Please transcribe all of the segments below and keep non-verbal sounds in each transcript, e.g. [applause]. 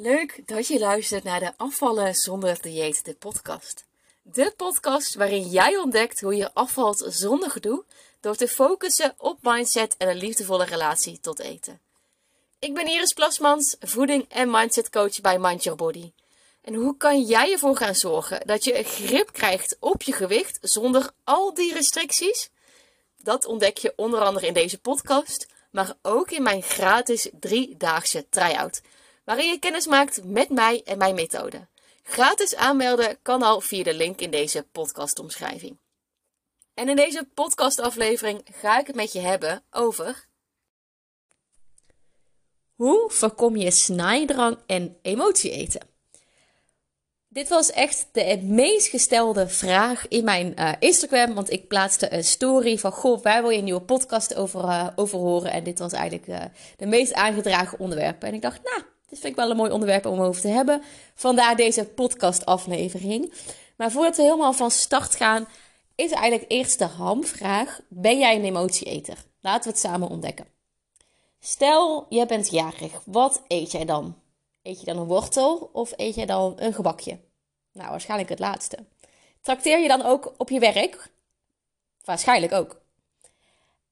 Leuk dat je luistert naar de Afvallen zonder dieet, de podcast. De podcast waarin jij ontdekt hoe je afvalt zonder gedoe door te focussen op mindset en een liefdevolle relatie tot eten. Ik ben Iris Plasmans, voeding- en mindset coach bij Mind Your Body. En hoe kan jij ervoor gaan zorgen dat je grip krijgt op je gewicht zonder al die restricties? Dat ontdek je onder andere in deze podcast, maar ook in mijn gratis driedaagse try-out waarin je kennis maakt met mij en mijn methode. Gratis aanmelden kan al via de link in deze podcastomschrijving. En in deze podcastaflevering ga ik het met je hebben over. Hoe voorkom je snijdrang en emotie eten? Dit was echt de meest gestelde vraag in mijn uh, Instagram. Want ik plaatste een story van: Goh, waar wil je een nieuwe podcast over, uh, over horen? En dit was eigenlijk uh, de meest aangedragen onderwerp. En ik dacht, nou, dit vind ik wel een mooi onderwerp om over te hebben. Vandaar deze podcastaflevering. Maar voordat we helemaal van start gaan, is eigenlijk eerst de hamvraag: Ben jij een emotieeter? Laten we het samen ontdekken. Stel, jij bent jarig. Wat eet jij dan? Eet je dan een wortel of eet je dan een gebakje? Nou, waarschijnlijk het laatste. Trakteer je dan ook op je werk? Waarschijnlijk ook.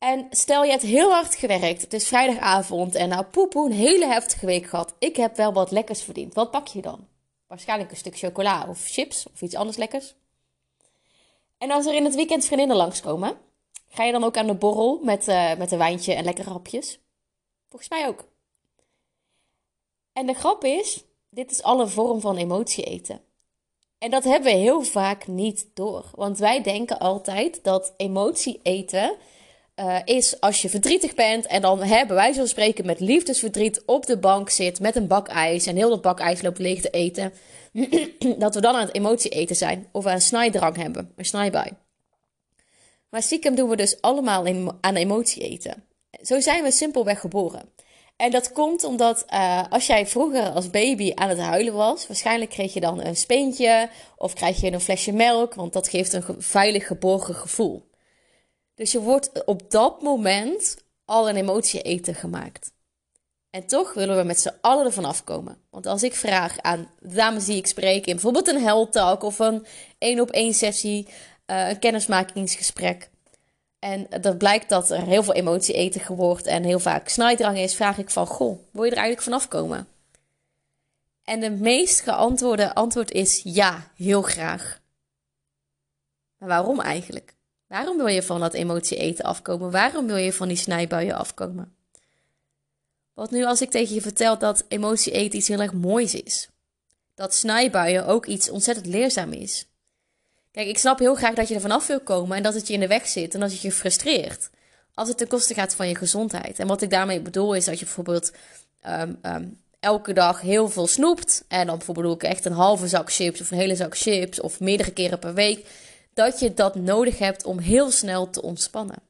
En stel je hebt heel hard gewerkt, het is vrijdagavond en nou poepoe, een hele heftige week gehad. Ik heb wel wat lekkers verdiend. Wat pak je dan? Waarschijnlijk een stuk chocola of chips of iets anders lekkers. En als er in het weekend vriendinnen langskomen, ga je dan ook aan de borrel met, uh, met een wijntje en lekkere hapjes? Volgens mij ook. En de grap is, dit is alle vorm van emotie eten. En dat hebben we heel vaak niet door. Want wij denken altijd dat emotie eten uh, is als je verdrietig bent en dan hebben wij zo spreken met liefdesverdriet op de bank zit met een bak ijs en heel dat bak ijs loopt leeg te eten. [clears throat] dat we dan aan het emotie eten zijn of aan snijdrang hebben, een snijbui. Maar stiekem doen we dus allemaal aan emotie eten. Zo zijn we simpelweg geboren. En dat komt omdat uh, als jij vroeger als baby aan het huilen was, waarschijnlijk kreeg je dan een speentje of krijg je een flesje melk, want dat geeft een veilig geborgen gevoel. Dus je wordt op dat moment al een emotie eten gemaakt. En toch willen we met z'n allen ervan afkomen. Want als ik vraag aan dames die ik spreek in bijvoorbeeld een health talk of een één op één sessie, uh, een kennismakingsgesprek. En dat blijkt dat er heel veel emotie eten wordt en heel vaak snijdrang is, vraag ik van, goh, wil je er eigenlijk van afkomen? En de meest geantwoorde antwoord is ja, heel graag. Maar waarom eigenlijk? Waarom wil je van dat emotie eten afkomen? Waarom wil je van die snijbuien afkomen? Wat nu als ik tegen je vertel dat emotie eten iets heel erg moois is? Dat snijbuien ook iets ontzettend leerzaam is. Kijk, ik snap heel graag dat je er vanaf wil komen en dat het je in de weg zit en dat het je frustreert. Als het ten koste gaat van je gezondheid. En wat ik daarmee bedoel is dat je bijvoorbeeld um, um, elke dag heel veel snoept. En dan bijvoorbeeld ook echt een halve zak chips of een hele zak chips of meerdere keren per week dat je dat nodig hebt om heel snel te ontspannen.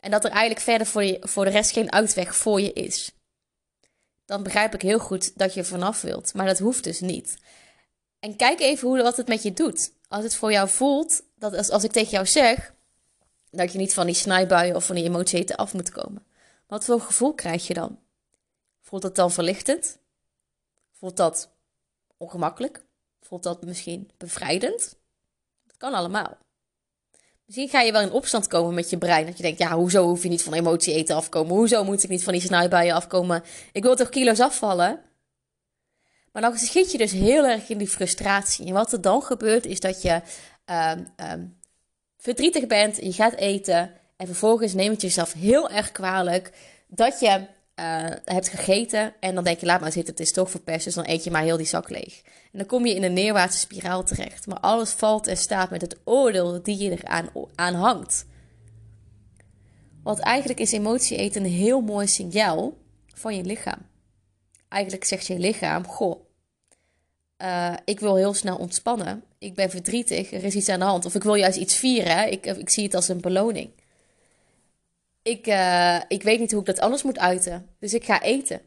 En dat er eigenlijk verder voor, je, voor de rest geen uitweg voor je is. Dan begrijp ik heel goed dat je vanaf wilt, maar dat hoeft dus niet. En kijk even hoe, wat het met je doet. Als het voor jou voelt, dat als, als ik tegen jou zeg dat je niet van die snijbuien of van die emoties af moet komen. Wat voor gevoel krijg je dan? Voelt dat dan verlichtend? Voelt dat ongemakkelijk? Voelt dat misschien bevrijdend? Kan allemaal. Misschien ga je wel in opstand komen met je brein. Dat je denkt, ja, hoezo hoef je niet van emotie eten afkomen? Hoezo moet ik niet van die snijbuien afkomen? Ik wil toch kilo's afvallen? Maar dan schiet je dus heel erg in die frustratie. En wat er dan gebeurt, is dat je um, um, verdrietig bent, je gaat eten... en vervolgens neemt het jezelf heel erg kwalijk... dat je uh, hebt gegeten en dan denk je, laat maar zitten, het is toch verpest, dus dan eet je maar heel die zak leeg. En dan kom je in een neerwaartse spiraal terecht. Maar alles valt en staat met het oordeel die je eraan aan hangt. Want eigenlijk is emotie eten een heel mooi signaal van je lichaam. Eigenlijk zegt je lichaam, goh, uh, ik wil heel snel ontspannen. Ik ben verdrietig, er is iets aan de hand. Of ik wil juist iets vieren, ik, ik zie het als een beloning ik, uh, ik weet niet hoe ik dat anders moet uiten. Dus ik ga eten.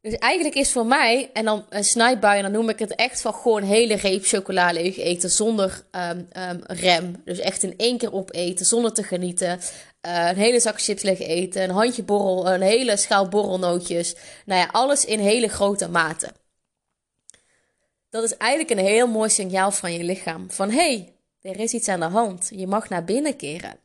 Dus eigenlijk is voor mij, en dan een snijbui, dan noem ik het echt van gewoon hele reep chocolade eten zonder um, um, rem. Dus echt in één keer opeten, zonder te genieten. Uh, een hele zak chips liggen eten, een handje borrel, een hele schaal borrelnootjes. Nou ja, alles in hele grote mate. Dat is eigenlijk een heel mooi signaal van je lichaam. Van hé, hey, er is iets aan de hand. Je mag naar binnen keren.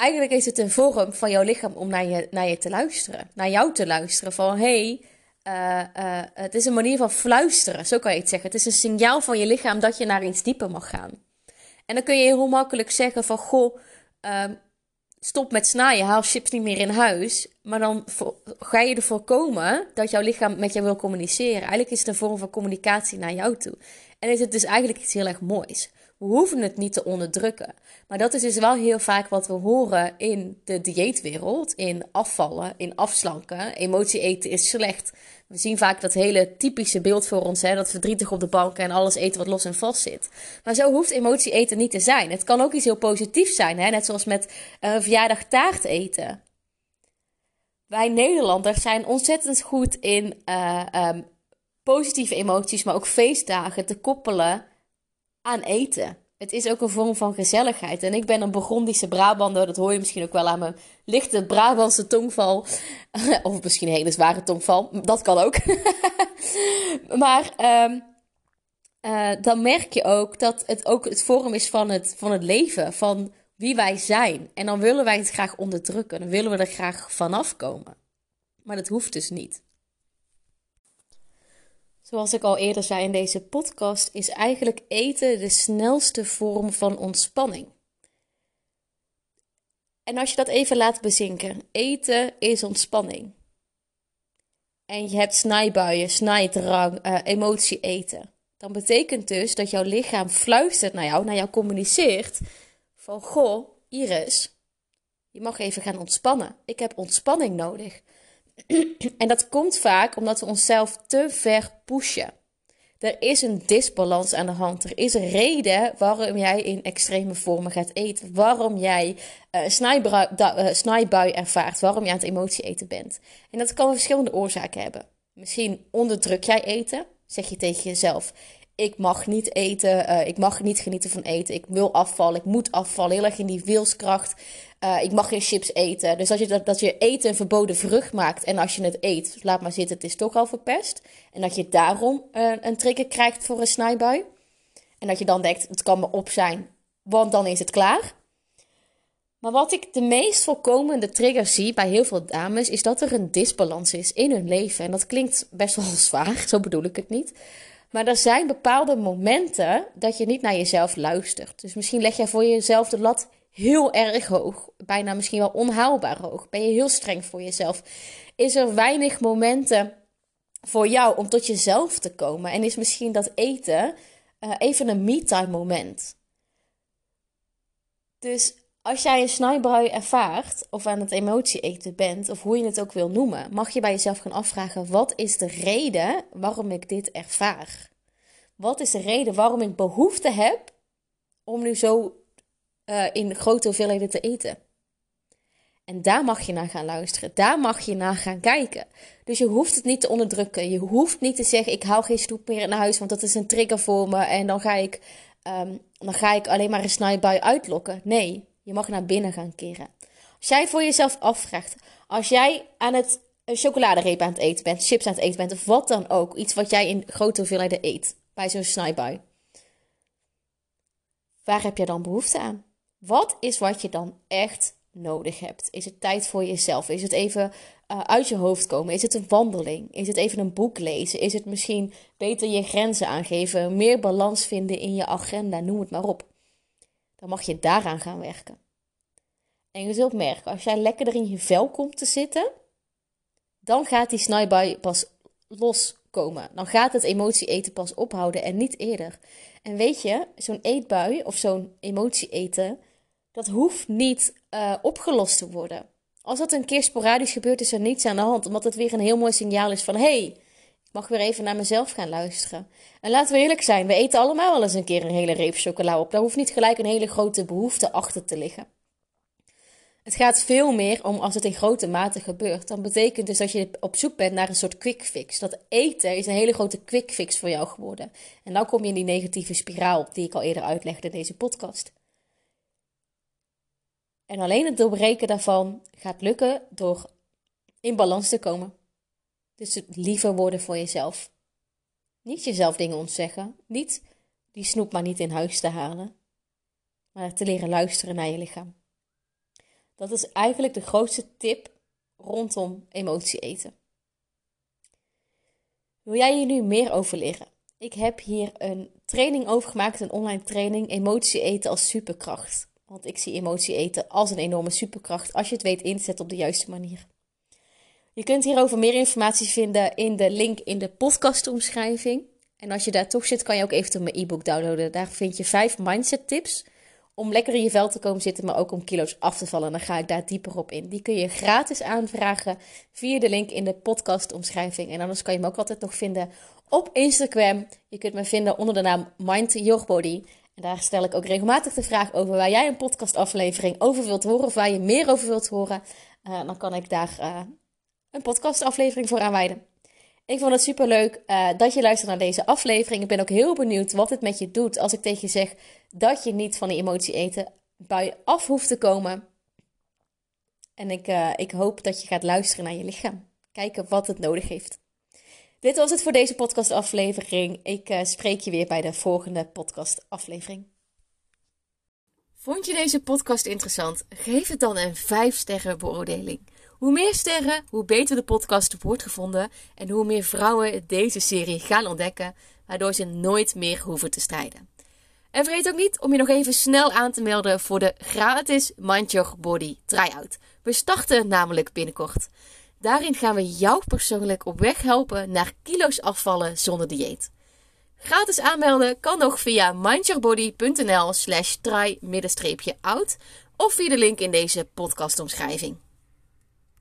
Eigenlijk is het een vorm van jouw lichaam om naar je, naar je te luisteren. Naar jou te luisteren. Van hey, uh, uh, het is een manier van fluisteren. Zo kan je het zeggen. Het is een signaal van je lichaam dat je naar iets dieper mag gaan. En dan kun je heel makkelijk zeggen van goh, uh, stop met snijden, haal chips niet meer in huis. Maar dan ga je ervoor komen dat jouw lichaam met jou wil communiceren. Eigenlijk is het een vorm van communicatie naar jou toe. En is het dus eigenlijk iets heel erg moois. We hoeven het niet te onderdrukken. Maar dat is dus wel heel vaak wat we horen in de dieetwereld. In afvallen, in afslanken. Emotie eten is slecht. We zien vaak dat hele typische beeld voor ons, hè, dat verdrietig op de bank en alles eten wat los en vast zit. Maar zo hoeft emotie eten niet te zijn. Het kan ook iets heel positiefs zijn, hè, net zoals met uh, verjaardag taart eten. Wij Nederlanders zijn ontzettend goed in uh, um, positieve emoties, maar ook feestdagen te koppelen aan eten. Het is ook een vorm van gezelligheid. En ik ben een Burgondische Brabander. Dat hoor je misschien ook wel aan mijn lichte Brabantse tongval. [laughs] of misschien een hele zware tongval. Dat kan ook. [laughs] maar um, uh, dan merk je ook dat het ook het vorm is van het, van het leven. Van wie wij zijn. En dan willen wij het graag onderdrukken. Dan willen we er graag vanaf komen. Maar dat hoeft dus niet. Zoals ik al eerder zei in deze podcast, is eigenlijk eten de snelste vorm van ontspanning. En als je dat even laat bezinken, eten is ontspanning. En je hebt snijbuien, snijdrang, uh, emotie eten. Dan betekent dus dat jouw lichaam fluistert naar jou, naar jou communiceert. Van goh, Iris, je mag even gaan ontspannen. Ik heb ontspanning nodig. En dat komt vaak omdat we onszelf te ver pushen. Er is een disbalans aan de hand. Er is een reden waarom jij in extreme vormen gaat eten. Waarom jij uh, snijbui, ervaart. Waarom je aan het emotie eten bent. En dat kan verschillende oorzaken hebben. Misschien onderdruk jij eten. Zeg je tegen jezelf: Ik mag niet eten. Uh, ik mag niet genieten van eten. Ik wil afvallen. Ik moet afvallen. Heel erg in die wilskracht. Uh, ik mag geen chips eten. Dus als je dat, dat je eten een verboden vrucht maakt. En als je het eet, laat maar zitten, het is toch al verpest. En dat je daarom uh, een trigger krijgt voor een snijbui. En dat je dan denkt, het kan me op zijn, want dan is het klaar. Maar wat ik de meest voorkomende trigger zie bij heel veel dames, is dat er een disbalans is in hun leven. En dat klinkt best wel zwaar, zo bedoel ik het niet. Maar er zijn bepaalde momenten dat je niet naar jezelf luistert. Dus misschien leg jij voor jezelf de lat heel erg hoog. Bijna misschien wel onhaalbaar hoog. Ben je heel streng voor jezelf. Is er weinig momenten voor jou om tot jezelf te komen. En is misschien dat eten uh, even een me-time moment. Dus als jij een snijbrui ervaart, of aan het emotie eten bent, of hoe je het ook wil noemen, mag je bij jezelf gaan afvragen: wat is de reden waarom ik dit ervaar? Wat is de reden waarom ik behoefte heb om nu zo uh, in grote hoeveelheden te eten. En daar mag je naar gaan luisteren. Daar mag je naar gaan kijken. Dus je hoeft het niet te onderdrukken. Je hoeft niet te zeggen: ik hou geen snoep meer in huis, want dat is een trigger voor me. En dan ga ik, um, dan ga ik alleen maar een snijbui uitlokken. Nee, je mag naar binnen gaan keren. Als jij voor jezelf afvraagt, als jij aan het een chocoladereep aan het eten bent, chips aan het eten bent, of wat dan ook, iets wat jij in grote hoeveelheden eet bij zo'n snijbui. Waar heb je dan behoefte aan? Wat is wat je dan echt nodig hebt? Is het tijd voor jezelf? Is het even uh, uit je hoofd komen? Is het een wandeling? Is het even een boek lezen? Is het misschien beter je grenzen aangeven? Meer balans vinden in je agenda? Noem het maar op. Dan mag je daaraan gaan werken. En je zult merken, als jij lekkerder in je vel komt te zitten, dan gaat die snijbui pas loskomen. Dan gaat het emotie eten pas ophouden en niet eerder. En weet je, zo'n eetbui of zo'n emotie eten dat hoeft niet uh, opgelost te worden. Als dat een keer sporadisch gebeurt, is er niets aan de hand. Omdat het weer een heel mooi signaal is van: hey, mag weer even naar mezelf gaan luisteren. En laten we eerlijk zijn, we eten allemaal wel eens een keer een hele reep chocola op. Daar hoeft niet gelijk een hele grote behoefte achter te liggen. Het gaat veel meer om als het in grote mate gebeurt. Dan betekent dus dat je op zoek bent naar een soort quick fix. Dat eten is een hele grote quick fix voor jou geworden. En dan kom je in die negatieve spiraal die ik al eerder uitlegde in deze podcast. En alleen het doorbreken daarvan gaat lukken door in balans te komen. Dus het liever worden voor jezelf. Niet jezelf dingen ontzeggen. Niet die snoep maar niet in huis te halen. Maar te leren luisteren naar je lichaam. Dat is eigenlijk de grootste tip rondom emotie eten. Wil jij hier nu meer over leren? Ik heb hier een training over gemaakt, een online training, emotie eten als superkracht. Want ik zie emotie eten als een enorme superkracht als je het weet inzetten op de juiste manier. Je kunt hierover meer informatie vinden in de link in de podcastomschrijving. En als je daar toch zit, kan je ook eventueel mijn e-book downloaden. Daar vind je vijf mindset tips om lekker in je vel te komen zitten, maar ook om kilo's af te vallen. Dan ga ik daar dieper op in. Die kun je gratis aanvragen via de link in de podcastomschrijving. En anders kan je me ook altijd nog vinden op Instagram. Je kunt me vinden onder de naam Mind Your Body. En daar stel ik ook regelmatig de vraag over waar jij een podcastaflevering over wilt horen of waar je meer over wilt horen. Uh, dan kan ik daar uh, een podcastaflevering voor aanwijden. Ik vond het super leuk uh, dat je luistert naar deze aflevering. Ik ben ook heel benieuwd wat het met je doet als ik tegen je zeg dat je niet van die emotie eten bij je af hoeft te komen. En ik, uh, ik hoop dat je gaat luisteren naar je lichaam. Kijken wat het nodig heeft. Dit was het voor deze podcastaflevering. Ik uh, spreek je weer bij de volgende podcastaflevering. Vond je deze podcast interessant? Geef het dan een 5 sterren beoordeling. Hoe meer sterren, hoe beter de podcast wordt gevonden en hoe meer vrouwen deze serie gaan ontdekken, waardoor ze nooit meer hoeven te strijden. En vergeet ook niet om je nog even snel aan te melden voor de gratis Mind Your Body Tryout. We starten namelijk binnenkort. Daarin gaan we jou persoonlijk op weg helpen naar kilo's afvallen zonder dieet. Gratis aanmelden kan nog via mindyourbody.nl slash try-out of via de link in deze podcastomschrijving.